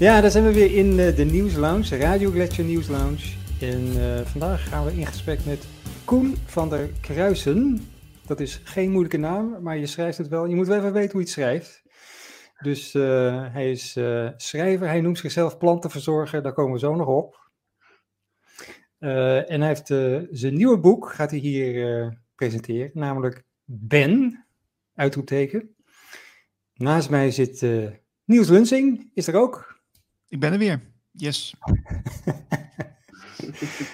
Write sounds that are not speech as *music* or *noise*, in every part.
Ja, daar zijn we weer in uh, de Nieuwslounge, Radio Gletscher Nieuwslounge. En uh, vandaag gaan we in gesprek met Koen van der Kruisen. Dat is geen moeilijke naam, maar je schrijft het wel. Je moet wel even weten hoe je het schrijft. Dus uh, hij is schrijver, hij noemt zichzelf plantenverzorger, daar komen we zo nog op. en hij heeft zijn nieuwe boek, gaat hij hier presenteren, namelijk Ben, uitroepteken. Naast mij zit Niels Lunsing, is er ook. Ik ben er weer. Yes.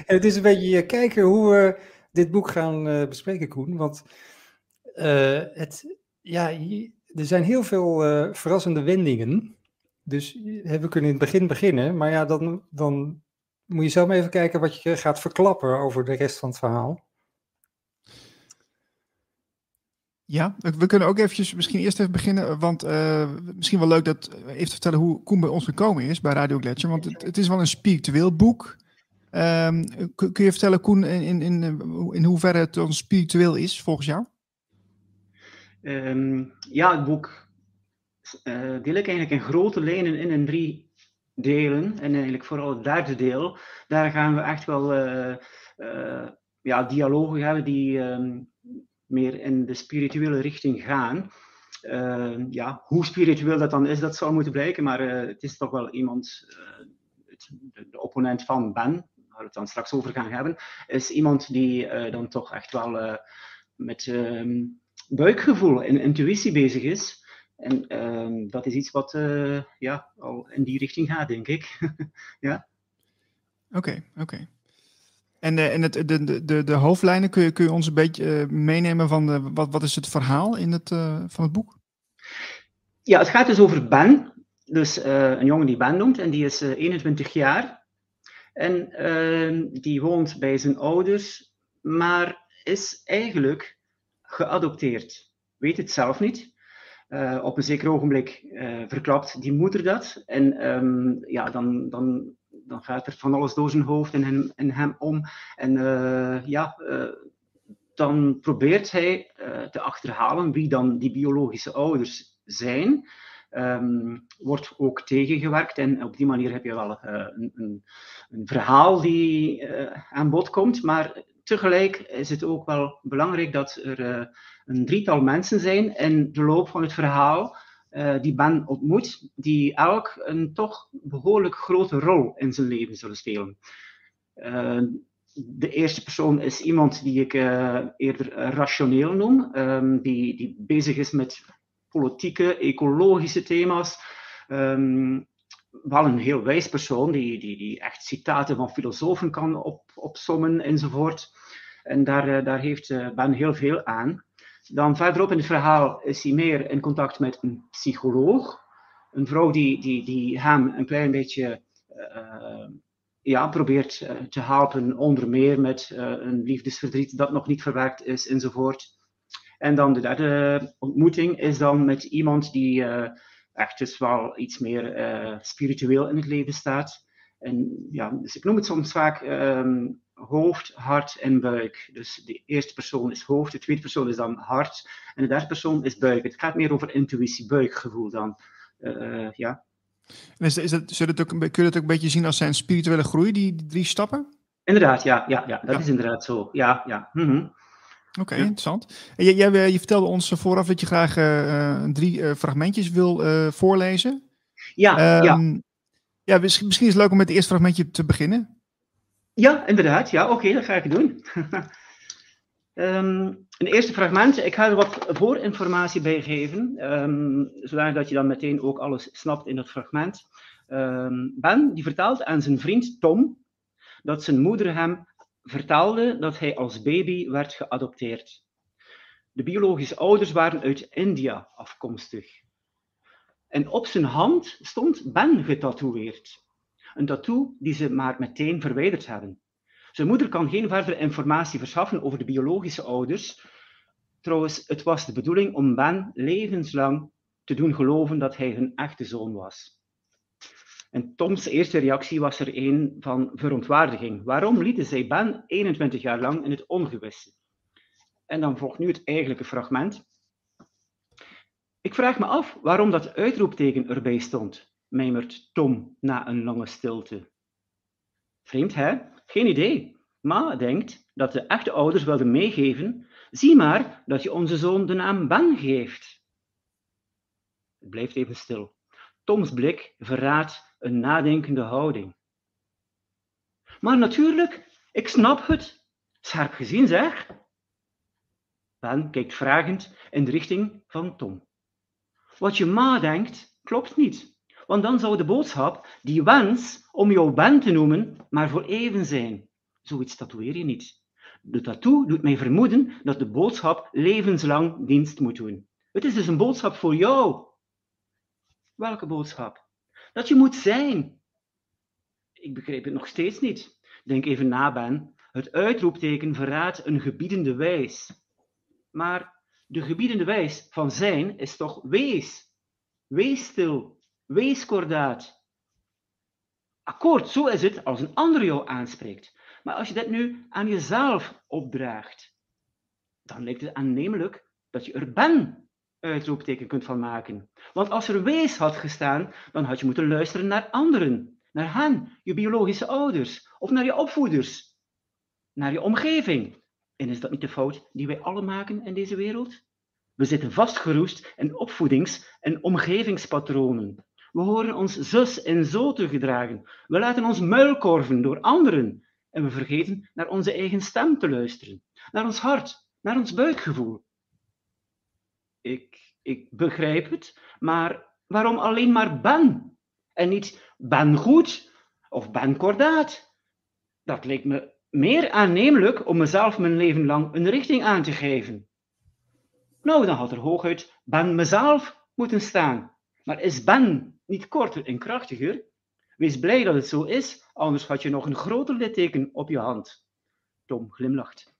en *laughs* het is een beetje eh, kijken hoe we dit boek gaan uh, bespreken, Koen. Want uh, het, ja, er zijn heel veel uh, verrassende wendingen. Dus we kunnen in het begin beginnen. Maar ja, dan, dan moet je zelf even kijken wat je gaat verklappen over de rest van het verhaal. Ja, we kunnen ook eventjes misschien eerst even beginnen, want uh, misschien wel leuk dat even te vertellen hoe Koen bij ons gekomen is bij Radio Gletscher, want het, het is wel een spiritueel boek. Um, kun je vertellen, Koen, in, in, in hoeverre het ons spiritueel is volgens jou? Um, ja, het boek uh, deel ik eigenlijk in grote lijnen in in drie delen. En eigenlijk vooral het derde deel, daar gaan we echt wel ja, dialogen hebben die um, meer in de spirituele richting gaan. Uh, ja, hoe spiritueel dat dan is, dat zal moeten blijken, maar uh, het is toch wel iemand, het, de, de, opponent van Ben, waar we het dan straks over gaan hebben, is iemand die dan toch echt wel met ehm, buikgevoel en intuïtie bezig is. En ehm, dat is iets wat ja, al in die richting gaat, denk ik. *laughs* ja. Oké, oké. En, en het, de, de, de hoofdlijnen, kun je, kun je ons een beetje uh, meenemen van de, wat, wat is het verhaal in het, van het boek? Ja, het gaat dus over Ben. Dus een jongen die Ben noemt en die is 21 jaar. En ehm, die woont bij zijn ouders, maar is eigenlijk geadopteerd. Weet het zelf niet. op een zeker ogenblik verklapt die moeder dat. En um, ja, dan, dan dan gaat er van alles door zijn hoofd en hem, hem om. En uh, ja, uh, dan probeert hij uh, te achterhalen wie dan die biologische ouders zijn. Um, wordt ook tegengewerkt en op die manier heb je wel een, een, een, verhaal die aan bod komt. Maar tegelijk is het ook wel belangrijk dat er een drietal mensen zijn in de loop van het verhaal uh, die Ben ontmoet, die elk een toch behoorlijk grote rol in zijn leven zullen spelen. Uh, de eerste persoon is iemand die ik uh, eerder rationeel noem, um, die, die bezig is met politieke, ecologische thema's. Um, wel een heel wijs persoon, die, die, die echt citaten van filosofen kan op, opsommen enzovoort. En daar, daar heeft Ben heel veel aan. Dan verderop in het verhaal is hij meer in contact met een psycholoog. Een vrouw die, die, die hem een klein beetje uh, ja, probeert uh, te helpen, onder meer met uh, een liefdesverdriet dat nog niet verwerkt is, enzovoort. En dan de derde ontmoeting is dan met iemand die echt dus wel iets meer spiritueel in het leven staat. En ja, dus ik noem het soms vaak um, hoofd, hart en buik. Dus de eerste persoon is hoofd, de tweede persoon is dan hart en de derde persoon is buik. Het gaat meer over intuïtie, buikgevoel dan. Uh, ja. Is, is het, het ook, kun je het ook een beetje zien als zijn spirituele groei, die, die drie stappen? Inderdaad, ja, ja, ja dat ja. is inderdaad zo. Ja, ja. Mm -hmm. Oké, okay, ja. interessant. En jij, jij, je vertelde ons vooraf dat je graag uh, drie uh, fragmentjes wil voorlezen. Ja, um, ja. Ja, misschien, misschien is het leuk om met het eerste fragmentje te beginnen. Ja, inderdaad. Ja, oké, dat ga ik doen. um, *laughs* een eerste fragment. Ik ga er wat voorinformatie bij geven, um, zodat je dan meteen ook alles snapt in het fragment. Um, ben die vertelt aan zijn vriend Tom dat zijn moeder hem vertelde dat hij als baby werd geadopteerd. De biologische ouders waren uit India afkomstig. En op zijn hand stond Ben getatoeëerd. Een tattoo die ze maar meteen verwijderd hebben. Zijn moeder kan geen verdere informatie verschaffen over de biologische ouders. Trouwens, het was de bedoeling om Ben levenslang te doen geloven dat hij hun echte zoon was. En Toms eerste reactie was er een van verontwaardiging. Waarom lieten zij Ben 21 jaar lang in het ongewisse? En dan volgt nu het eigenlijke fragment. Ik vraag me af waarom dat uitroepteken erbij stond. Mijmert Tom na een lange stilte. Vreemd, hè? Geen idee. Ma denkt dat de echte ouders wilden meegeven. Zie maar dat je onze zoon de naam Ben geeft. Het blijft even stil. Toms blik verraadt een nadenkende houding. Maar natuurlijk, ik snap het. Scherp gezien, zeg. Ben kijkt vragend in de richting van Tom. Wat je ma denkt, klopt niet. Want dan zou de boodschap, die wens om jou Ben te noemen, maar voor even zijn. Zoiets tatoeëer je niet. De tattoo doet mij vermoeden dat de boodschap levenslang dienst moet doen. Het is dus een boodschap voor jou. Welke boodschap? Dat je moet zijn. Ik begrijp het nog steeds niet. Denk even na, Ben. Het uitroepteken verraadt een gebiedende wijs. Maar de gebiedende wijs van zijn is toch wees. Wees stil. Wees kordaat. Akkoord, zo is het als een ander jou aanspreekt. Maar als je dit nu aan jezelf opdraagt, dan lijkt het aannemelijk dat je er ben uitroepteken kunt van maken. Want als er wees had gestaan, dan had je moeten luisteren naar anderen. Naar hen, je biologische ouders, of naar je opvoeders. Naar je omgeving. En is dat niet de fout die wij alle maken in deze wereld? We zitten vastgeroest in opvoedings- en omgevingspatronen. We horen ons zus en zo te gedragen. We laten ons muilkorven door anderen. En we vergeten naar onze eigen stem te luisteren. Naar ons hart, naar ons buikgevoel. Ik, ik begrijp het, maar waarom alleen maar ben? En niet ben goed of ben kordaat? Dat lijkt me meer aannemelijk om mezelf mijn leven lang een richting aan te geven. Nou, dan had er hooguit ben mezelf moeten staan. Maar is ben niet korter en krachtiger? Wees blij dat het zo is, anders had je nog een groter litteken op je hand. Tom glimlacht.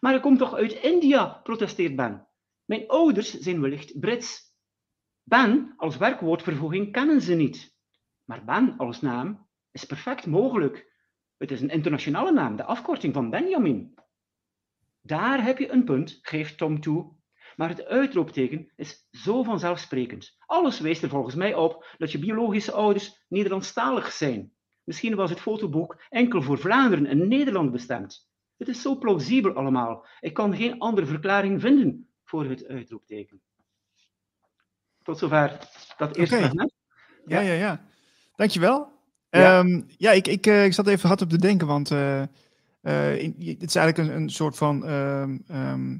Maar ik kom toch uit India, protesteert Ben. Mijn ouders zijn wellicht Brits. Ben als werkwoordvervoeging kennen ze niet. Maar Ben als naam is perfect mogelijk. Het is een internationale naam, de afkorting van Benjamin. Daar heb je een punt, geeft Tom toe. Maar het uitroepteken is zo vanzelfsprekend. Alles wijst er volgens mij op dat je biologische ouders Nederlandstalig zijn. Misschien was het fotoboek enkel voor Vlaanderen en Nederland bestemd. Het is zo plausibel allemaal. Ik kan geen andere verklaring vinden voor het uitroepteken. Tot zover dat eerste Oké. fragment. Ja, ja, ja. Dankjewel. Ja. Ja, ja ik, ik, eh, ik zat even hard op te denken, want in- je- het is eigenlijk een, een soort van ehm, ehm,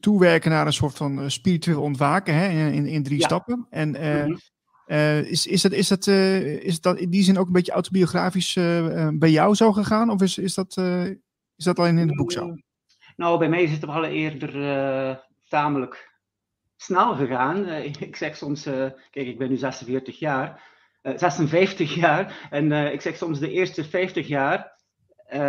toewerken naar een soort van eh, spiritueel ontwaken hè, in, in, drie Ja. stappen. En eh, Mhm. eh, is, is, dat, is, dat, is dat in die zin ook een beetje autobiografisch bij jou zo gegaan? Of is, is, dat, is dat alleen in het boek zo? Nou, bij mij is het wel eerder tamelijk snel gegaan. *laughs* Ik zeg soms, kijk, ik ben nu 46 jaar, eh, 56 jaar, en ik zeg soms de eerste 50 jaar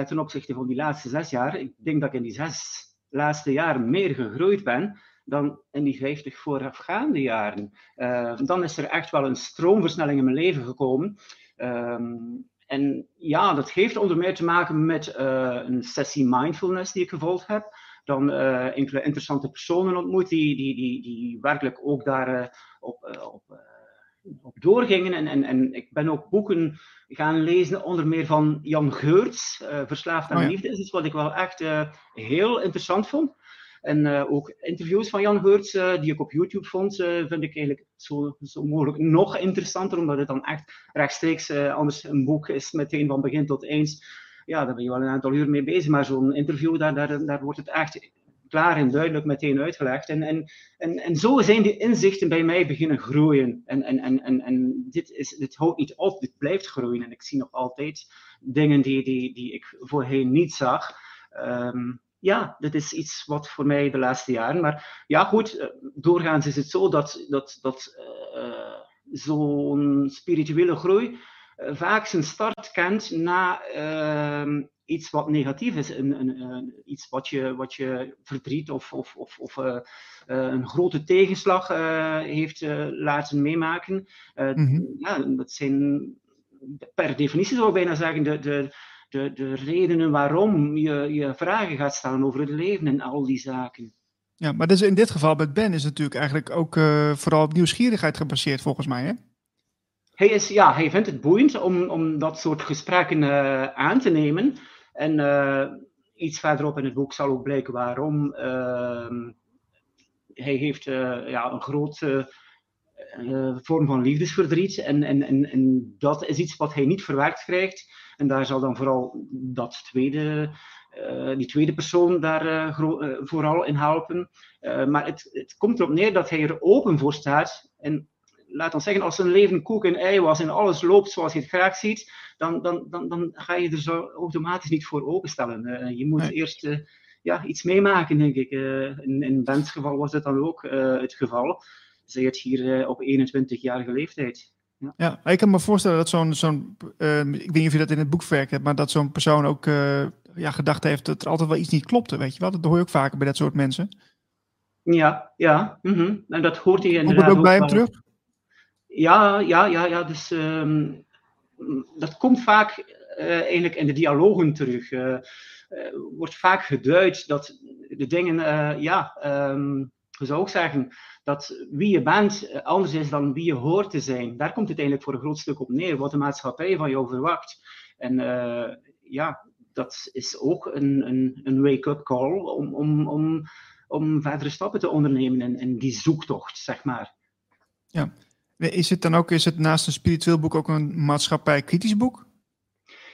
ten opzichte van die laatste zes jaar. Ik denk dat ik in die zes laatste jaren meer gegroeid ben dan in die 50 voorafgaande jaren. Eh, dan is er echt wel een stroomversnelling in mijn leven gekomen. Ehm, en ja, dat heeft onder meer te maken met eh, een sessie mindfulness die ik gevolgd heb. Dan eh, interessante personen ontmoet die, die, die, die werkelijk ook daar eh, op, op doorgingen. En, en, en ik ben ook boeken gaan lezen, onder meer van Jan Geurts, eh, Verslaafd aan Oh ja. Liefde. Dat is iets wat ik wel echt eh, heel interessant vond. En eh, ook interviews van Jan Geurts, die ik op YouTube vond, vind ik eigenlijk zo, zo mogelijk nog interessanter, omdat het dan echt rechtstreeks, anders een boek is meteen van begin tot eind. Ja, daar ben je wel een aantal uur mee bezig, maar zo'n interview, daar, daar, daar wordt het echt klaar en duidelijk meteen uitgelegd. En, en, en, en zo zijn die inzichten bij mij beginnen groeien. En, en, en, en, en dit, is, dit houdt niet op, dit blijft groeien. En ik zie nog altijd dingen die, die, die ik voorheen niet zag. Ehm, ja, dit is iets wat voor mij de laatste jaren. Maar ja, goed, eh, doorgaans is het zo dat, dat, dat eh, zo'n spirituele groei eh, vaak zijn start kent na ehm, iets wat negatief is. Een, een, een- iets wat je, wat je verdriet of, of, of, of eh, eh, een grote tegenslag eh, heeft laten meemaken. Mhm. ja, dat zijn per definitie zou ik bijna zeggen de, de, de, de redenen waarom je, je vragen gaat stellen over het leven en al die zaken. Ja, maar dus in dit geval met Ben is het natuurlijk eigenlijk ook vooral op nieuwsgierigheid gebaseerd volgens mij, hè? Hij, is, ja, hij vindt het boeiend om, om dat soort gesprekken aan te nemen. En iets verderop in het boek zal ook blijken waarom. Ehm, hij heeft ja, een grote uh, vorm van liefdesverdriet. En, en, en, en dat is iets wat hij niet verwerkt krijgt. En daar zal dan vooral dat tweede, die tweede persoon daar vooral in helpen. maar het, het komt erop neer dat hij er open voor staat. En laat ons zeggen, als zijn leven koek en ei was en alles loopt zoals je het graag ziet, dan, dan, dan, dan ga je er zo automatisch niet voor openstellen. je moet eerst ja, iets meemaken, denk ik. in, in Bens geval was dat dan ook het geval zij het hier eh, op 21-jarige leeftijd. Ja. ja, ik kan me voorstellen dat zo'n, zo'n uh, ik weet niet of je dat in het boek verwerkt hebt, maar dat zo'n persoon ook ja, gedacht heeft dat er altijd wel iets niet klopte, weet je wel? Dat hoor je ook vaker bij dat soort mensen. Ja, ja. Mm En dat hoort hij inderdaad Komt ook bij hem terug? Ja, ja, ja, ja. Dus um, dat komt vaak uh, eigenlijk in de dialogen terug. Uh, wordt vaak geduid dat de dingen, ja, um, hoe zou ik zeggen, dat wie je bent eh, anders is dan wie je hoort te zijn. Daar komt het eigenlijk voor een groot stuk op neer, wat de maatschappij van jou verwacht. En ja, dat is ook een, een, een wake-up call om, om, om, om verdere stappen te ondernemen in, in die zoektocht, zeg maar. Ja. Is het dan ook, is het naast een spiritueel boek ook een maatschappij-kritisch boek?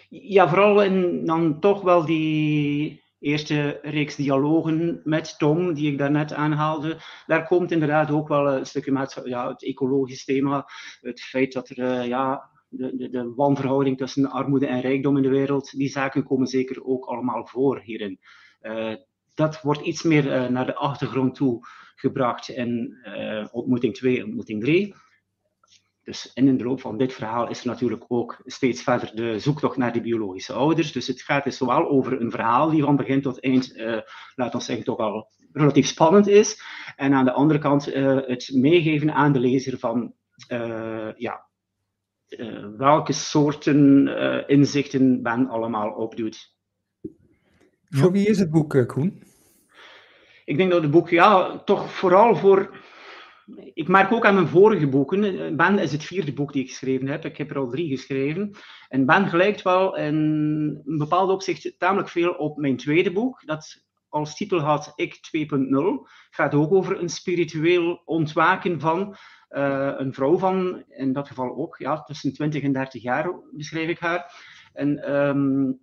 Ja, vooral in dan toch wel die eerste reeks dialogen met Tom, die ik daarnet aanhaalde, daar komt inderdaad ook wel een stukje met ja, het ecologisch thema, het feit dat er uh, ja, de, de, de, wanverhouding tussen armoede en rijkdom in de wereld, die zaken komen zeker ook allemaal voor hierin. Uh, dat wordt iets meer uh, naar de achtergrond toe gebracht in ontmoeting 2 en ontmoeting 3. Dus in de loop van dit verhaal is er natuurlijk ook steeds verder de zoektocht naar die biologische ouders. Dus het gaat dus zowel over een verhaal die van begin tot eind, uh, laat ons zeggen, toch al relatief spannend is. En aan de andere kant uh, het meegeven aan de lezer van uh, ja, welke soorten inzichten Ben allemaal opdoet. Voor wie is het boek, Koen? Ik denk dat het boek ja, toch vooral voor ik merk ook aan mijn vorige boeken, eh, Ben is het vierde boek die ik geschreven heb. Ik heb er al drie geschreven. En Ben gelijkt wel in een bepaald opzicht tamelijk veel op mijn tweede boek. Dat als titel had Ik 2.0. Gaat ook over een spiritueel ontwaken van uh, een vrouw van, in dat geval ook, ja, tussen 20 en 30 jaar beschrijf ik haar. En um,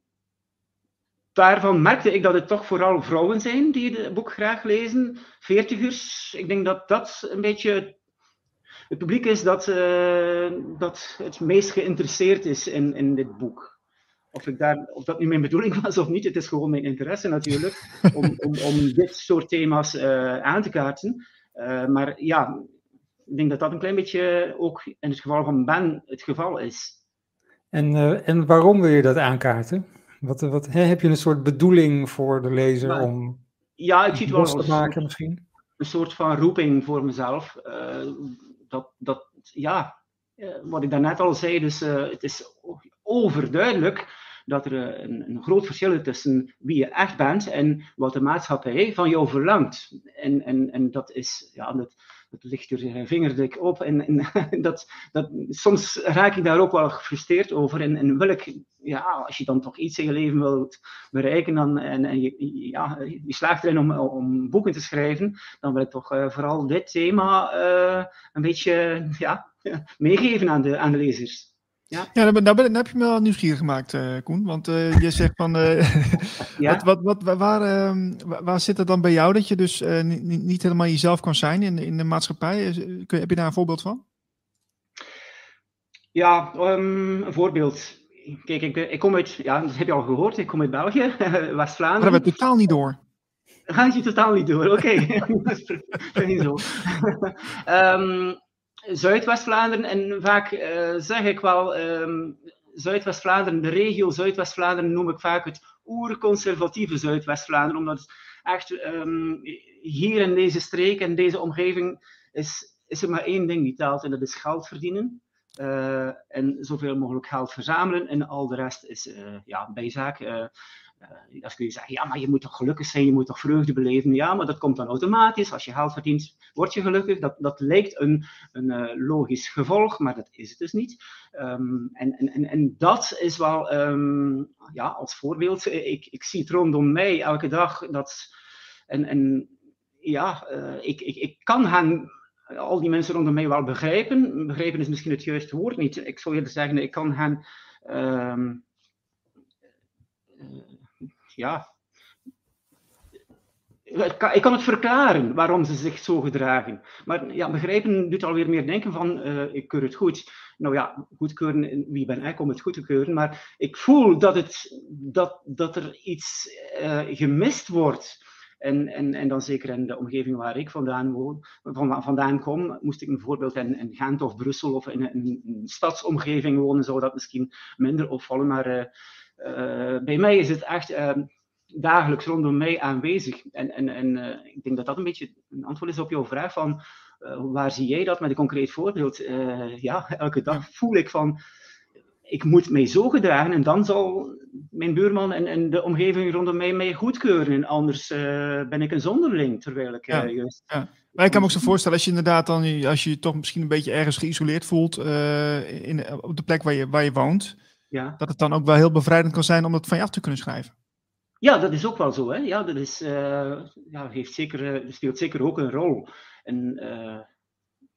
daarvan merkte ik dat het toch vooral vrouwen zijn die het boek graag lezen. Veertigers. Ik denk dat dat een beetje het publiek is dat, uh, dat het meest geïnteresseerd is in, in dit boek. Of, ik daar, of dat nu mijn bedoeling was of niet, het is gewoon mijn interesse natuurlijk, *laughs* om, om, om dit soort thema's uh, aan te kaarten. Uh, maar ja, ik denk dat dat een klein beetje ook in het geval van Ben het geval is. En, en waarom wil je dat aankaarten? Wat, wat, hè, heb je een soort bedoeling voor de lezer om ja, ik zie het wel te maken misschien? Een soort van roeping voor mezelf. Uh, dat, dat, ja, uh, wat ik daarnet al zei, dus uh, het is overduidelijk dat er een, een, groot verschil is tussen wie je echt bent en wat de maatschappij van jou verlangt. En, en, en dat is, ja, dat, het ligt er vingerdik op. En, en *laughs* dat, dat, soms raak ik daar ook wel gefrustreerd over. En, en wil ik, ja, als je dan toch iets in je leven wilt bereiken dan, en, en je, ja, je slaagt erin om, om boeken te schrijven, dan wil ik toch uh, vooral dit thema uh, een beetje ja, *laughs* meegeven aan de, aan de lezers. Ja, ja daar, daar, heb je me wel nieuwsgierig gemaakt, uh, Koen. Want uh, je zegt van. Uh, *laughs* ja? wat, wat, wat, waar, uh, waar zit het dan bij jou dat je dus niet, niet helemaal jezelf kan zijn in, in de maatschappij? Kun, heb je daar een voorbeeld van? Ja, um, een voorbeeld. Kijk, ik, ik kom uit, ja, dat heb je al gehoord, ik kom uit België, *laughs* West-Vlaanderen. Dat hebben we totaal niet door. Gaat je totaal niet door, oké. Okay. *laughs* dat is niet zo. um, Zuidwest-Vlaanderen, en vaak uh, zeg ik wel, um, Zuidwest-Vlaanderen, de regio Zuidwest-Vlaanderen noem ik vaak het oerconservatieve Zuidwest-Vlaanderen, omdat echt um, hier in deze streek en deze omgeving is, is er maar één ding die telt en dat is geld verdienen. Uh, en zoveel mogelijk geld verzamelen en al de rest is uh, ja, bijzaak. Als kun je zeggen, ja, maar je moet toch gelukkig zijn, je moet toch vreugde beleven. Ja, maar dat komt dan automatisch. Als je geld verdient, word je gelukkig. Dat, dat lijkt een, een uh, logisch gevolg, maar dat is het dus niet. Um, en, en, en dat is wel, um, ja, als voorbeeld, ik, ik zie het rondom mij elke dag. Dat, en, en ja, uh, ik, ik, ik kan hen al die mensen rondom mij wel begrijpen. Begrijpen is misschien het juiste woord niet. Ik zou eerder zeggen, ik kan hen. Ja. Ik kan, het verklaren waarom ze zich zo gedragen. Maar ja, begrijpen doet alweer meer denken van, uh, ik keur het goed. Nou ja, goedkeuren, wie ben ik om het goed te keuren? Maar ik voel dat, het, dat, dat er iets uh, gemist wordt. En, en, en dan zeker in de omgeving waar ik vandaan, woon, vandaan kom, moest ik bijvoorbeeld in, in Gent of Brussel of in een, stadsomgeving wonen, zou dat misschien minder opvallen. Maar bij mij is het echt uh, dagelijks rondom mij aanwezig. En, en, en ik denk dat dat een beetje een antwoord is op jouw vraag van waar zie jij dat met een concreet voorbeeld? ja, elke dag voel ik van ik moet mij zo gedragen en dan zal mijn buurman en, en de omgeving rondom mij mij goedkeuren. En anders uh, ben ik een zonderling, terwijl ik uh, ja, juist... Ja. Maar ik kan me ook zo voorstellen, als je inderdaad dan, als je je toch misschien een beetje ergens geïsoleerd voelt uh, in, op de plek waar je, waar je woont, ja. dat het dan ook wel heel bevrijdend kan zijn om dat van je af te kunnen schrijven. Ja, dat is ook wel zo. Hè? Ja, dat is, ja, heeft zeker, speelt zeker ook een rol. En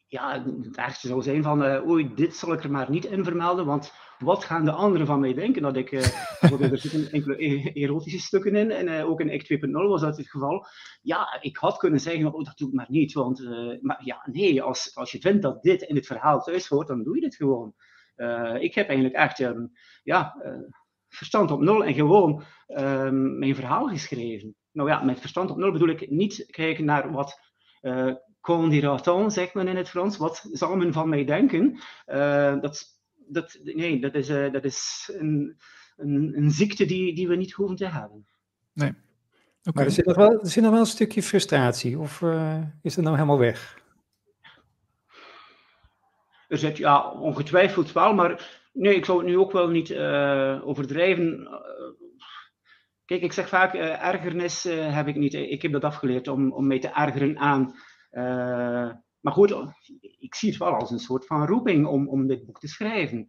ja, het ergste zou zijn van, oei, dit zal ik er maar niet in vermelden, want wat gaan de anderen van mij denken? Dat ik, *laughs* uh, er zitten enkele e-, erotische stukken in, en uh, ook in Act 2.0 was dat het geval. Ja, ik had kunnen zeggen, oh, dat doe ik maar niet, want, uh, maar ja, nee, als, als je vindt dat dit in het verhaal thuis hoort, dan doe je dit gewoon. Ik heb eigenlijk echt, um, ja, verstand op nul en gewoon um, mijn verhaal geschreven. Nou ja, met verstand op nul bedoel ik niet kijken naar wat uh, qu'on dira zegt men in het Frans, wat zal men van mij denken. dat dat, nee, dat is, uh, dat is een, een, een, ziekte die, die we niet hoeven te hebben. Nee. Okay. Maar er zit, nog wel, er zit nog wel een stukje frustratie, of uh, is het nou helemaal weg? Er zit, ja, ongetwijfeld wel, maar nee, ik zou het nu ook wel niet uh, overdrijven. Kijk, ik zeg vaak, ergernis heb ik niet. Ik heb dat afgeleerd om, om mij te ergeren aan maar goed, ik zie het wel als een soort van roeping om, om dit boek te schrijven.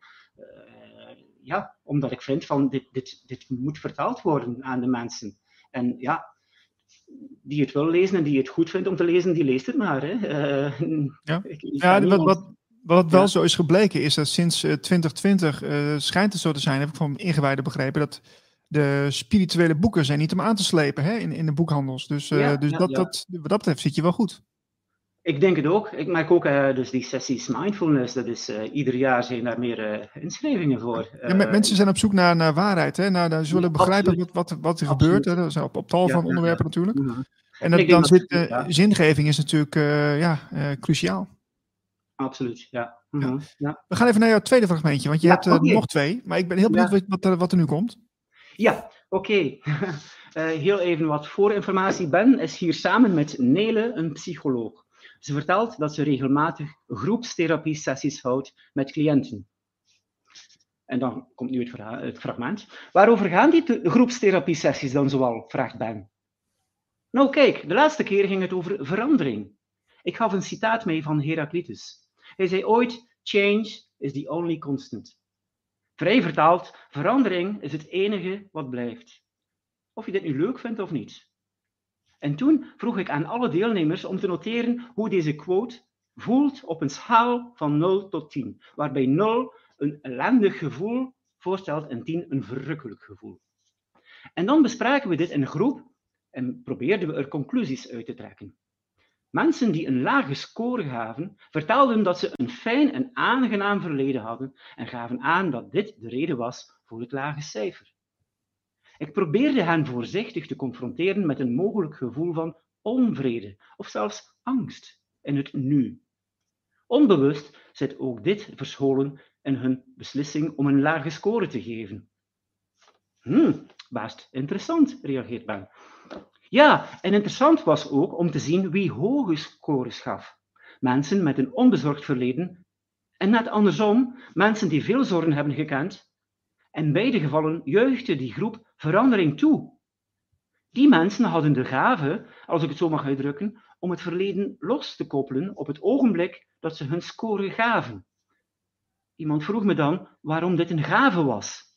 Ja, omdat ik vind van dit, dit, dit moet vertaald worden aan de mensen. En ja, die het wil lezen en die het goed vindt om te lezen, die leest het maar. Hè. Ja, *laughs* ja wat, wat, wat wel ja. zo is gebleken is dat sinds uh, 2020 schijnt het zo te zijn, heb ik van ingewijden begrepen, dat de spirituele boeken zijn niet om aan te slepen hè, in, in de boekhandels. Dus, ja, dus dat, dat, wat dat betreft zit je wel goed. Ik denk het ook. Ik merk ook uh, dus die sessies mindfulness. Dat is uh, ieder jaar zijn daar meer uh, inschrijvingen voor. Ja, mensen zijn op zoek naar, naar waarheid. Hè? Naar, naar, ze willen begrijpen wat, wat, wat er gebeurt. Hè? Dat op, op tal ja, van ja, onderwerpen natuurlijk. Ja. En dat, dan zit dat, zingeving is natuurlijk ja, cruciaal. Absoluut, ja. Mm-hmm. We gaan even naar jouw tweede fragmentje, want je hebt okay. nog twee. Maar ik ben heel benieuwd wat, er, wat er nu komt. Ja, oké. Okay. *laughs* heel even wat voorinformatie. Ben is hier samen met Nele, een psycholoog. Ze vertelt dat ze regelmatig groepstherapie-sessies houdt met cliënten. En dan komt nu het, het fragment. Waarover gaan die groepstherapie-sessies dan zoal? vraagt Ben. Nou kijk, de laatste keer ging het over verandering. Ik gaf een citaat mee van Heraclitus. Hij zei ooit, change is the only constant. Vrij vertaald, verandering is het enige wat blijft. Of je dit nu leuk vindt of niet. En toen vroeg ik aan alle deelnemers om te noteren hoe deze quote voelt op een schaal van 0 tot 10, waarbij 0 een ellendig gevoel voorstelt en 10 een verrukkelijk gevoel. En dan bespraken we dit in een groep en probeerden we er conclusies uit te trekken. Mensen die een lage score gaven, vertelden dat ze een fijn en aangenaam verleden hadden en gaven aan dat dit de reden was voor het lage cijfer. Ik probeerde hen voorzichtig te confronteren met een mogelijk gevoel van onvrede of zelfs angst in het nu. Onbewust zit ook dit verscholen in hun beslissing om een lage score te geven. Best interessant, reageert Ben. Ja, en interessant was ook om te zien wie hoge scores gaf. Mensen met een onbezorgd verleden en net andersom, mensen die veel zorgen hebben gekend. In beide gevallen juichte die groep verandering toe. Die mensen hadden de gave, als ik het zo mag uitdrukken, om het verleden los te koppelen op het ogenblik dat ze hun score gaven. Iemand vroeg me dan waarom dit een gave was.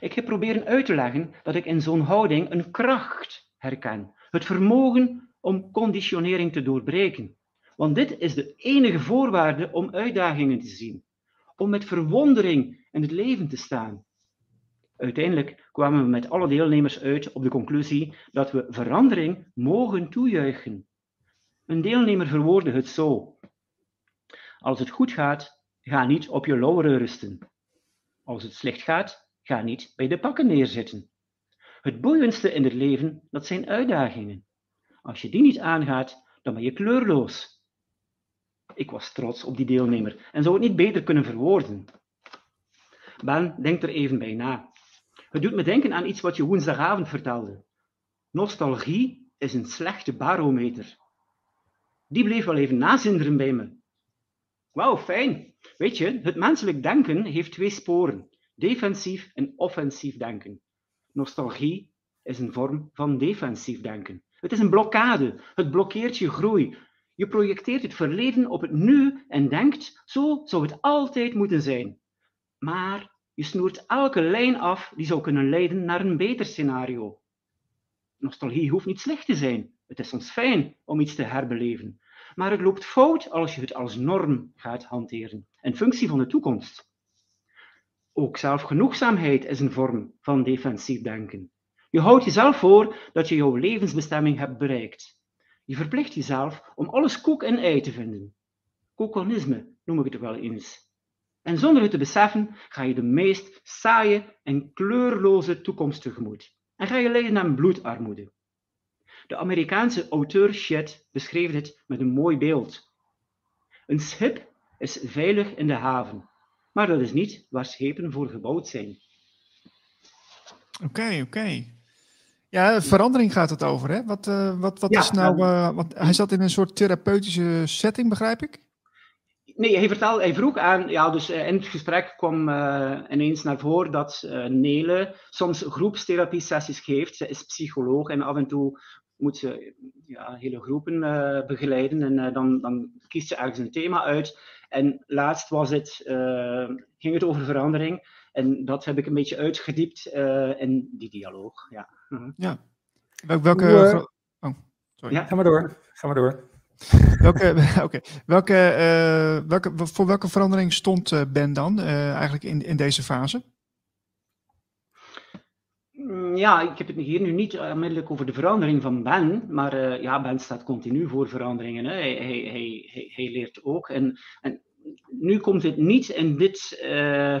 Ik heb proberen uit te leggen dat ik in zo'n houding een kracht herken, het vermogen om conditionering te doorbreken. Want dit is de enige voorwaarde om uitdagingen te zien, om met verwondering in het leven te staan. Uiteindelijk kwamen we met alle deelnemers uit op de conclusie dat we verandering mogen toejuichen. Een deelnemer verwoordde het zo: Als het goed gaat, ga niet op je lauweren rusten. Als het slecht gaat, ga niet bij de pakken neerzitten. Het boeiendste in het leven, dat zijn uitdagingen. Als je die niet aangaat, dan ben je kleurloos. Ik was trots op die deelnemer en zou het niet beter kunnen verwoorden. Ben, denk er even bij na. Het doet me denken aan iets wat je woensdagavond vertelde. Nostalgie is een slechte barometer. Die bleef wel even nazinderen bij me. Wauw, fijn. Weet je, het menselijk denken heeft twee sporen: defensief en offensief denken. Nostalgie is een vorm van defensief denken. Het is een blokkade. Het blokkeert je groei. Je projecteert het verleden op het nu en denkt: zo zou het altijd moeten zijn. Maar je snoert elke lijn af die zou kunnen leiden naar een beter scenario. Nostalgie hoeft niet slecht te zijn. Het is soms fijn om iets te herbeleven. Maar het loopt fout als je het als norm gaat hanteren, in functie van de toekomst. Ook zelfgenoegzaamheid is een vorm van defensief denken. Je houdt jezelf voor dat je jouw levensbestemming hebt bereikt. Je verplicht jezelf om alles koek en ei te vinden. Kokonisme noem ik het wel eens. En zonder het te beseffen ga je de meest saaie en kleurloze toekomst tegemoet. En ga je lijden aan bloedarmoede. De Amerikaanse auteur Chet beschreef dit met een mooi beeld. Een schip is veilig in de haven, maar dat is niet waar schepen voor gebouwd zijn. Oké, oké. Ja, verandering gaat het over, hè? Wat, uh, wat, wat is nou... Uh, wat, hij zat in een soort therapeutische setting, begrijp ik? Nee, hij, vertelde, hij vroeg aan, ja, dus uh, in het gesprek kwam uh, ineens naar voren dat Nele soms groepstherapie-sessies geeft. Ze is psycholoog en af en toe moet ze ja, hele groepen begeleiden en dan, dan kiest ze ergens een thema uit. En laatst was het, ging het over verandering en dat heb ik een beetje uitgediept in die dialoog. Ja. -huh. ja. welke... oh, sorry. Ja, ga maar door. Ga maar door. *laughs* Welke, *laughs* okay. welke, uh, welke, voor welke verandering stond uh, Ben dan uh, eigenlijk in, in deze fase? Mm, ja, ik heb het hier nu niet onmiddellijk over de verandering van Ben, maar ja, Ben staat continu voor veranderingen. Hè. Hij, hij, hij, hij, leert ook. En, en nu komt het niet in dit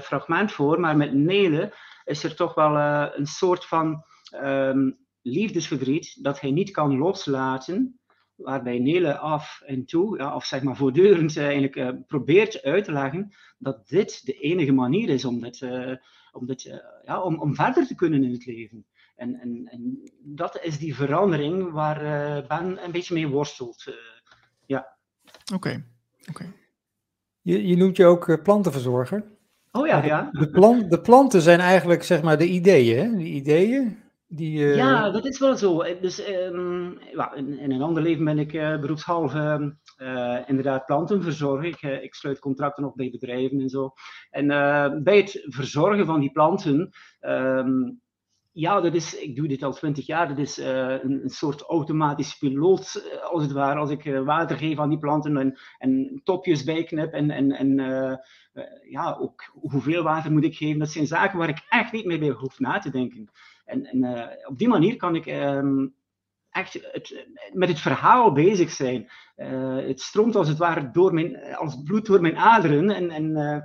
fragment voor, maar met Nele is er toch wel een soort van um, liefdesverdriet dat hij niet kan loslaten waarbij Nele af en toe, ja, of zeg maar voortdurend eigenlijk probeert uit te leggen dat dit de enige manier is om, dit, uh, om, dit, ja, om, om verder te kunnen in het leven. En, en, en dat is die verandering waar Ben een beetje mee worstelt. ja. Oké. Okay. Je, je noemt je ook plantenverzorger. Oh ja, ja. De, plan, de planten zijn eigenlijk zeg maar de ideeën, hè? De ideeën die, uh... Ja, dat is wel zo. Dus um, ja, in, in, een ander leven ben ik uh, beroepshalve uh, inderdaad plantenverzorger. Ik, ik, sluit contracten op bij bedrijven en zo. En bij het verzorgen van die planten, um, ja, dat is, ik doe dit al twintig jaar, dat is een, een, soort automatisch piloot, als het ware. Als ik water geef aan die planten en, en topjes bijknip en, en, en ja, ook hoeveel water moet ik geven, dat zijn zaken waar ik echt niet meer bij hoef na te denken. En, en op die manier kan ik um, echt het, met het verhaal bezig zijn. Uh, het stroomt als het ware door mijn, als bloed door mijn aderen. En, en uh,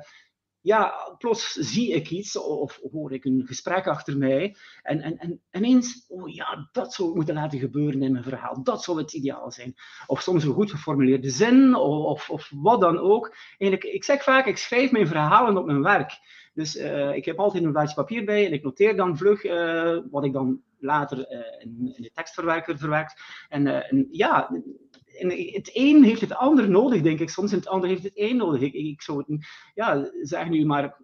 ja, plots zie ik iets of hoor ik een gesprek achter mij. En, en, en ineens, oh ja, dat zou moeten laten gebeuren in mijn verhaal. Dat zou het ideaal zijn. Of soms een goed geformuleerde zin, of, of, wat dan ook. Eigenlijk, ik zeg vaak, ik schrijf mijn verhalen op mijn werk. Dus uh, ik heb altijd een blaadje papier bij en ik noteer dan vlug wat ik dan later uh, in, in, de tekstverwerker verwerkt. En, en ja, en het een heeft het ander nodig, denk ik. Soms en het ander heeft het een nodig. Ik, ik zou het ja, zeg nu maar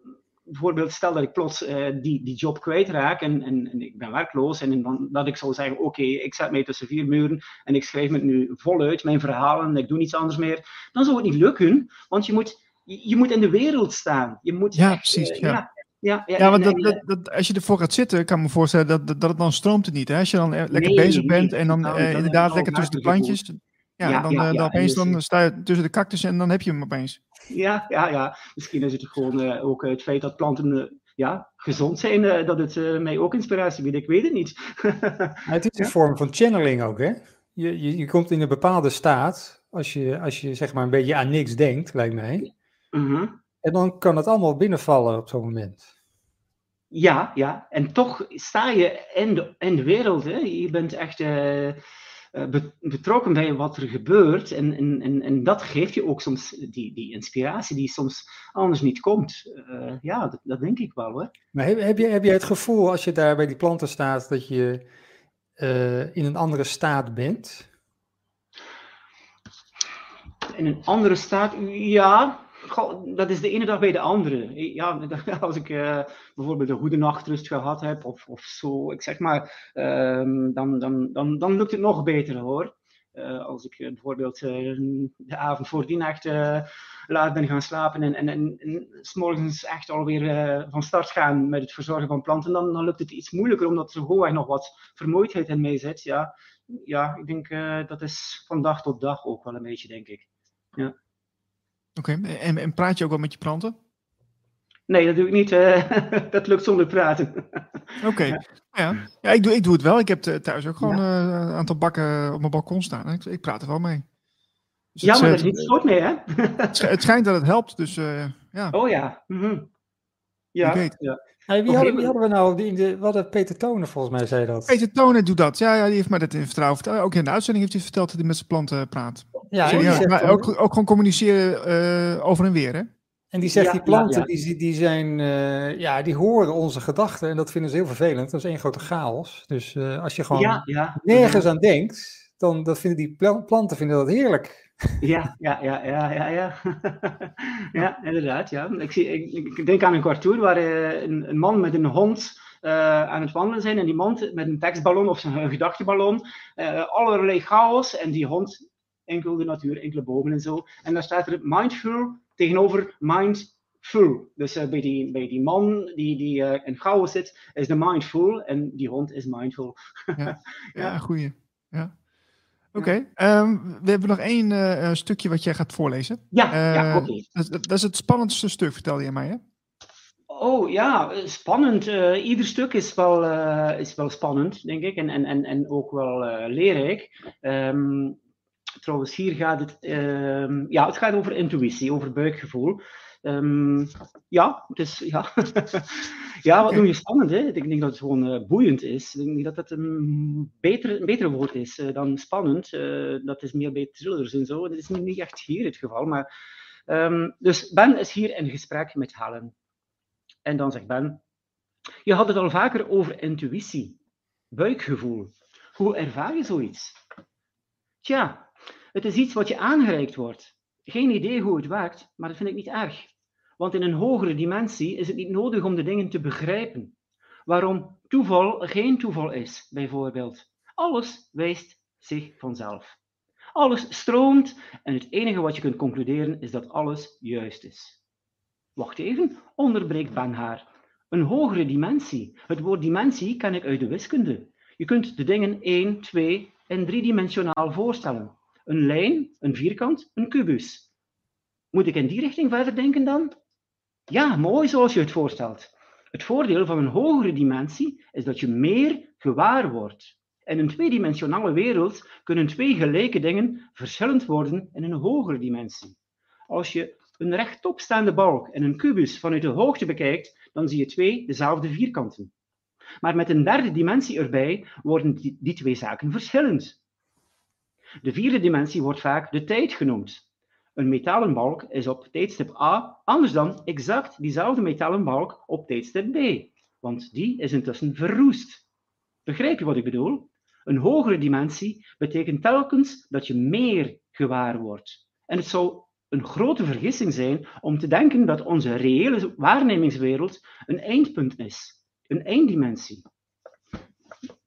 bijvoorbeeld, stel dat ik plots uh, die, die job kwijtraak en, en, en ik ben werkloos en dan, dat ik zou zeggen, oké, ik zet mij tussen vier muren en ik schrijf het nu voluit, mijn verhalen, en ik doe niets anders meer, dan zou het niet lukken, want je moet, je, je moet in de wereld staan. Je moet ja, precies. Uh, ja. ja. Ja, ja, ja want dat, dat, dat, als je ervoor gaat zitten, kan ik me voorstellen dat, dat, dat het dan stroomt het niet. Hè? Als je dan lekker nee, bezig bent nee, en dan uh, inderdaad lekker tussen de plantjes, ja, ja, dan, ja, dan opeens dan sta je tussen de cactus en dan heb je hem opeens. Ja, ja, ja. misschien is het gewoon uh, ook het feit dat planten uh, ja, gezond zijn, uh, dat het mij ook inspiratie biedt. Ik weet het niet. *laughs* het is een vorm van channeling ook, hè? Je, je, je komt in een bepaalde staat als je, als je zeg maar een beetje aan niks denkt, lijkt mij. -huh. En dan kan het allemaal binnenvallen op zo'n moment. Ja, ja. En toch sta je in de, in de wereld. Hè? Je bent echt uh, betrokken bij wat er gebeurt. En, en, en, dat geeft je ook soms die, die inspiratie die soms anders niet komt. Uh, ja, dat, dat, denk ik wel hoor. Maar heb, heb, je, heb je het gevoel als je daar bij die planten staat dat je uh, in een andere staat bent? In een andere staat, ja, Dat is de ene dag bij de andere. Ja, *laughs* als ik uh, bijvoorbeeld een goede nachtrust gehad heb, of, of zo, ik zeg maar, um, dan, dan, dan, dan lukt het nog beter hoor. Uh, als ik uh, bijvoorbeeld de avond voor die nacht laat ben gaan slapen en, en, en, en s morgens echt alweer van start gaan met het verzorgen van planten, dan, dan lukt het iets moeilijker, omdat er gewoon nog wat vermoeidheid in mij zit. Ja, ja ik denk dat is van dag tot dag ook wel een beetje, denk ik. Ja. Oké, okay. en, en praat je ook wel met je planten? Nee, dat doe ik niet. Uh, *laughs* dat lukt zonder praten. Oké, okay. *laughs* ja. ja. Ja, ik, doe, ik doe het wel. Ik heb thuis ook gewoon ja. uh, een aantal bakken op mijn balkon staan. Ik, ik praat er wel mee. Dus ja, maar dat is niet soort mee, hè? het schijnt dat het helpt, dus uh, ja. Oh ja. Mm -hmm. Ja. ja. Hey, wie, hadden, wie, hadden, we nou? Die, de, wat hadden Peter Tonen volgens mij zei dat. Peter Tonen doet dat. Ja, ja die heeft mij dat in vertrouwen verteld. Ook in de uitzending heeft hij verteld dat hij met zijn planten praat. Ja, ja maar ook, ook gewoon communiceren uh, over en weer, hè? En die zegt, ja, die planten, ja, ja. Die, die zijn, uh, ja, die horen onze gedachten en dat vinden ze heel vervelend. Dat is één grote chaos. Dus uh, als je gewoon nergens aan denkt, dan dat vinden die planten vinden dat heerlijk. Ja, ja, ja, ja, ja, ja. *laughs* ja, inderdaad, ja. Ik, zie, ik, ik denk aan een cartoon waar een, een man met een hond uh, aan het wandelen zijn en die man met een tekstballon of een gedachteballon, uh, allerlei chaos en die hond enkel de natuur, enkele bomen en zo. En dan staat er mindful tegenover mindful. Dus uh, bij, die, bij die man die, die uh, in chaos zit, is de mindful en die hond is mindful. ja, *laughs* ja, goeie. Ja. Oké, okay. um, we hebben nog één uh, stukje wat jij gaat voorlezen. Ja, ja oké. Okay. Dat, dat, is het spannendste stuk, vertelde je mij, hè? Oh ja, spannend. Uh, ieder stuk is wel, is wel spannend, denk ik, en, en, en, en ook wel leerrijk. Um, trouwens, hier gaat het, um, ja, het gaat over intuïtie, over buikgevoel. Um, ja, dus ja. *laughs* ja, wat noem je spannend? Hè? Ik denk dat het gewoon uh, boeiend is. Ik denk dat dat een beter, een beter woord is uh, dan spannend. Uh, dat is meer bij thrillers en zo. Dat is niet echt hier het geval. Maar, um, dus Ben is hier in gesprek met Helen. En dan zegt Ben, je had het al vaker over intuïtie, buikgevoel. Hoe ervaar je zoiets? Tja, het is iets wat je aangereikt wordt. Geen idee hoe het werkt, maar dat vind ik niet erg. Want in een hogere dimensie is het niet nodig om de dingen te begrijpen. Waarom toeval geen toeval is, bijvoorbeeld. Alles wijst zich vanzelf. Alles stroomt en het enige wat je kunt concluderen is dat alles juist is. Wacht even, onderbreekt Ben haar. Een hogere dimensie. Het woord dimensie ken ik uit de wiskunde. Je kunt de dingen 1, 2 en driedimensionaal voorstellen. Een lijn, een vierkant, een kubus. Moet ik in die richting verder denken dan? Ja, mooi zoals je het voorstelt. Het voordeel van een hogere dimensie is dat je meer gewaar wordt. In een tweedimensionale wereld kunnen twee gelijke dingen verschillend worden in een hogere dimensie. Als je een rechtopstaande balk en een kubus vanuit de hoogte bekijkt, dan zie je twee dezelfde vierkanten. Maar met een derde dimensie erbij worden die, die twee zaken verschillend. De vierde dimensie wordt vaak de tijd genoemd. Een metalen balk is op tijdstip A anders dan exact diezelfde metalen balk op tijdstip B, want die is intussen verroest. Begrijp je wat ik bedoel? Een hogere dimensie betekent telkens dat je meer gewaar wordt. En het zou een grote vergissing zijn om te denken dat onze reële waarnemingswereld een eindpunt is, een einddimensie.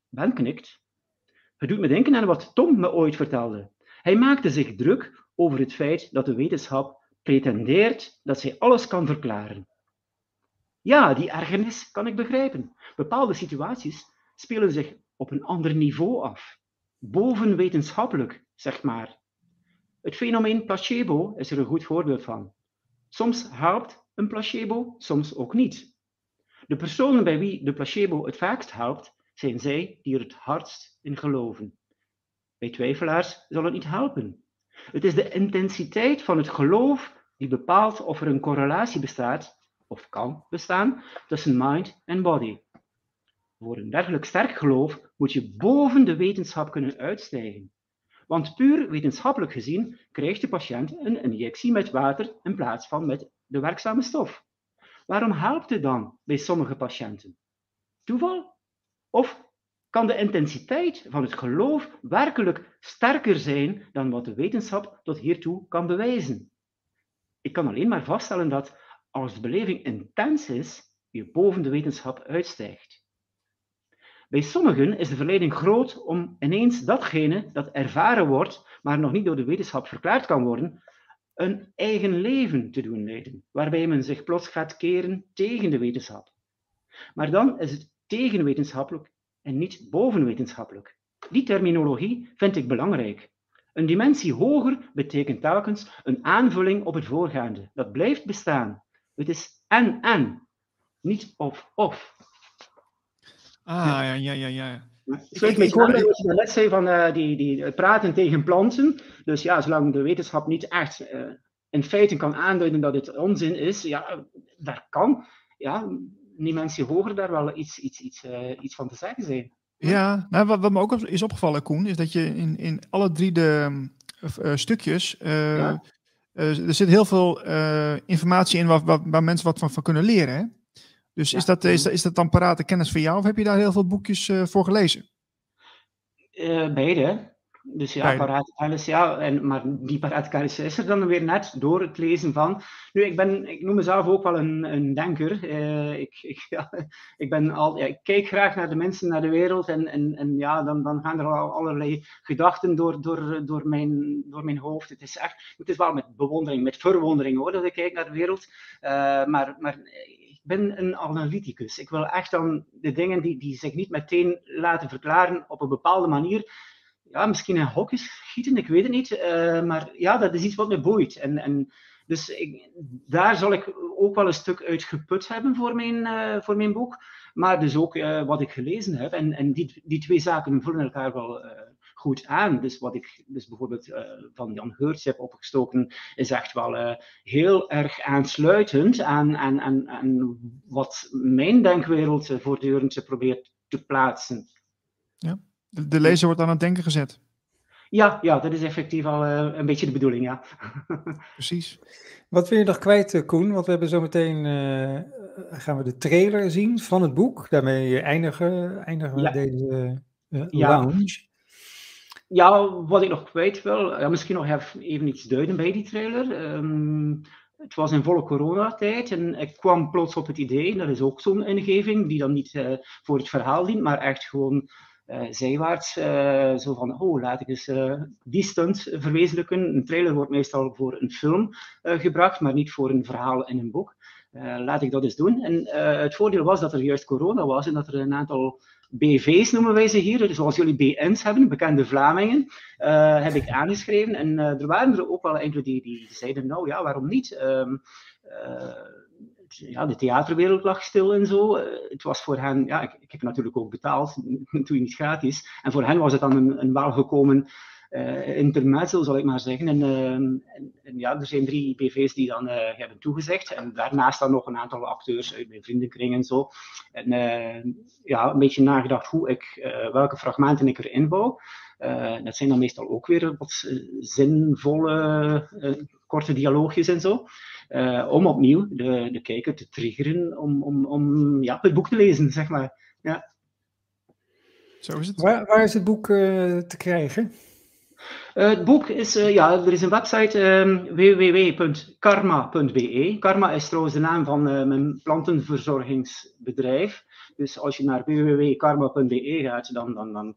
Ben knikt. Het doet me denken aan wat Tom me ooit vertelde. Hij maakte zich druk over het feit dat de wetenschap pretendeert dat zij alles kan verklaren. Ja, die ergernis kan ik begrijpen. Bepaalde situaties spelen zich op een ander niveau af. Bovenwetenschappelijk, zeg maar. Het fenomeen placebo is er een goed voorbeeld van. Soms helpt een placebo, soms ook niet. De personen bij wie de placebo het vaakst helpt, zijn zij die er het hardst in geloven. Bij twijfelaars zal het niet helpen. Het is de intensiteit van het geloof die bepaalt of er een correlatie bestaat, of kan bestaan, tussen mind en body. Voor een dergelijk sterk geloof moet je boven de wetenschap kunnen uitstijgen. Want puur wetenschappelijk gezien krijgt de patiënt een injectie met water in plaats van met de werkzame stof. Waarom helpt het dan bij sommige patiënten? Toeval? Of kan de intensiteit van het geloof werkelijk sterker zijn dan wat de wetenschap tot hiertoe kan bewijzen? Ik kan alleen maar vaststellen dat als de beleving intens is, je boven de wetenschap uitstijgt. Bij sommigen is de verleiding groot om ineens datgene dat ervaren wordt, maar nog niet door de wetenschap verklaard kan worden, een eigen leven te doen leiden, waarbij men zich plots gaat keren tegen de wetenschap. Maar dan is het tegenwetenschappelijk en niet bovenwetenschappelijk. Die terminologie vind ik belangrijk. Een dimensie hoger betekent telkens een aanvulling op het voorgaande. Dat blijft bestaan. Het is en-en, niet of-of. Ah, ja, ja, ja. ja. Ik, ik, ik hoorde wat je net zei van uh, die, die praten tegen planten. Dus ja, zolang de wetenschap niet echt uh, in feite kan aanduiden dat het onzin is, ja, daar kan ja, dimensie hoger daar wel iets, iets, iets, uh, iets van te zeggen zijn. Ja, nou, wat, wat me ook is opgevallen, Koen, is dat je in, in alle drie de stukjes. Ja. er zit heel veel informatie in waar, waar, waar, mensen wat van, van kunnen leren. Hè? Dus ja. is, dat, is, is dat dan parate kennis voor jou of heb je daar heel veel boekjes voor gelezen? Beide. Dus ja, kennis, ja. En, maar die parate kennis is er dan weer net door het lezen van. Nu, ik, ben, ik noem mezelf ook wel een, een denker. Uh, ik, ik, *laughs* ja, ik, ben al, ja, ik kijk graag naar de mensen, naar de wereld. En, en, en ja, dan, dan gaan er al allerlei gedachten door, door, door, mijn, door mijn hoofd. Het is echt, het is wel met bewondering, met verwondering hoor, dat ik kijk naar de wereld. maar, maar ben een analyticus. Ik wil echt dan de dingen die, die zich niet meteen laten verklaren op een bepaalde manier. Ja, misschien in hokjes schieten, ik weet het niet. Uh, maar ja, dat is iets wat me boeit. En, en dus ik, daar zal ik ook wel een stuk uit geput hebben voor mijn, uh, voor mijn boek. Maar dus ook uh, wat ik gelezen heb. En, en die, die twee zaken vullen elkaar wel goed aan. Dus wat ik dus bijvoorbeeld van Jan Heurts heb opgestoken, is echt wel heel erg aansluitend aan, aan, aan, aan wat mijn denkwereld voortdurend probeert te plaatsen. Ja, de, de, lezer wordt aan het denken gezet. Ja, ja dat is effectief al een beetje de bedoeling, ja. *laughs* Precies. Wat wil je nog kwijt, Koen? Want we hebben zo meteen gaan we de trailer zien van het boek. Daarmee eindigen, eindigen we ja. deze lounge. Ja, wat ik nog kwijt wil, ja, misschien nog even iets duiden bij die trailer. Um, het was in volle coronatijd en ik kwam plots op het idee, dat is ook zo'n ingeving, die dan niet uh, voor het verhaal dient, maar echt gewoon uh, zijwaarts. Uh, zo van, oh, laat ik eens die stunt verwezenlijken. Een trailer wordt meestal voor een film gebracht, maar niet voor een verhaal in een boek. laat ik dat eens doen. En het voordeel was dat er juist corona was en dat er een aantal BV's noemen wij ze hier, dus zoals jullie BN's hebben, bekende Vlamingen, uh, heb ik aangeschreven. En uh, er waren er ook wel enkele die, die zeiden, nou ja, waarom niet? Uh, ja, de theaterwereld lag stil en zo. het was voor hen, ja, ik, ik heb natuurlijk ook betaald, *laughs* toen niet gratis. En voor hen was het dan een, een welgekomen uh, intermezzo, zal ik maar zeggen. En, uh, en, ja, er zijn drie BV's die dan uh, hebben toegezegd. En daarnaast dan nog een aantal acteurs uit mijn vriendenkring en zo. En ja, een beetje nagedacht hoe ik, welke fragmenten ik erin bouw. Dat zijn dan meestal ook weer wat zinvolle, korte dialoogjes en zo. om opnieuw de, de kijker te triggeren om, om, om ja, het boek te lezen, zeg maar. Ja. Zo is het. Waar, waar is het boek te krijgen? Het boek is, ja, er is een website um, www.karma.be. Karma is trouwens de naam van mijn plantenverzorgingsbedrijf. Dus als je naar www.karma.be gaat, dan, dan, dan,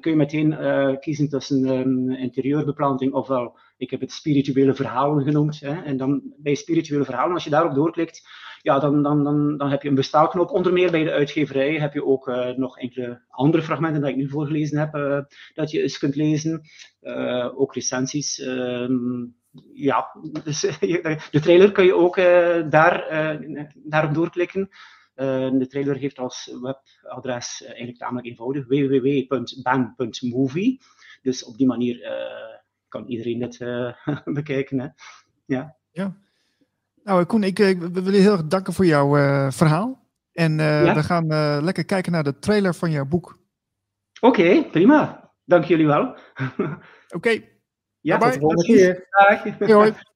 kun je meteen kiezen tussen um, interieurbeplanting ofwel, ik heb het spirituele verhalen genoemd. Hè, en dan bij spirituele verhalen, als je daarop doorklikt, ja, dan, dan, dan, dan heb je een bestelknop. Onder meer bij de uitgeverij heb je ook uh, nog enkele andere fragmenten dat ik nu voorgelezen heb, uh, dat je eens kunt lezen. Uh, ook recensies. Ehm, ja, dus *laughs* de trailer kun je ook daar, daarop doorklikken. de trailer heeft als webadres eigenlijk tamelijk eenvoudig: www.ban.movie. Dus op die manier kan iedereen dit *laughs* bekijken. Hè? Ja. ja. Nou, Koen, ik, ik wil je heel erg danken voor jouw uh, verhaal. En uh, we gaan uh, lekker kijken naar de trailer van jouw boek. Oké, okay, prima. Dank jullie wel. *laughs* Oké. Okay. Ja, bye tot de volgende keer. Dag. *laughs*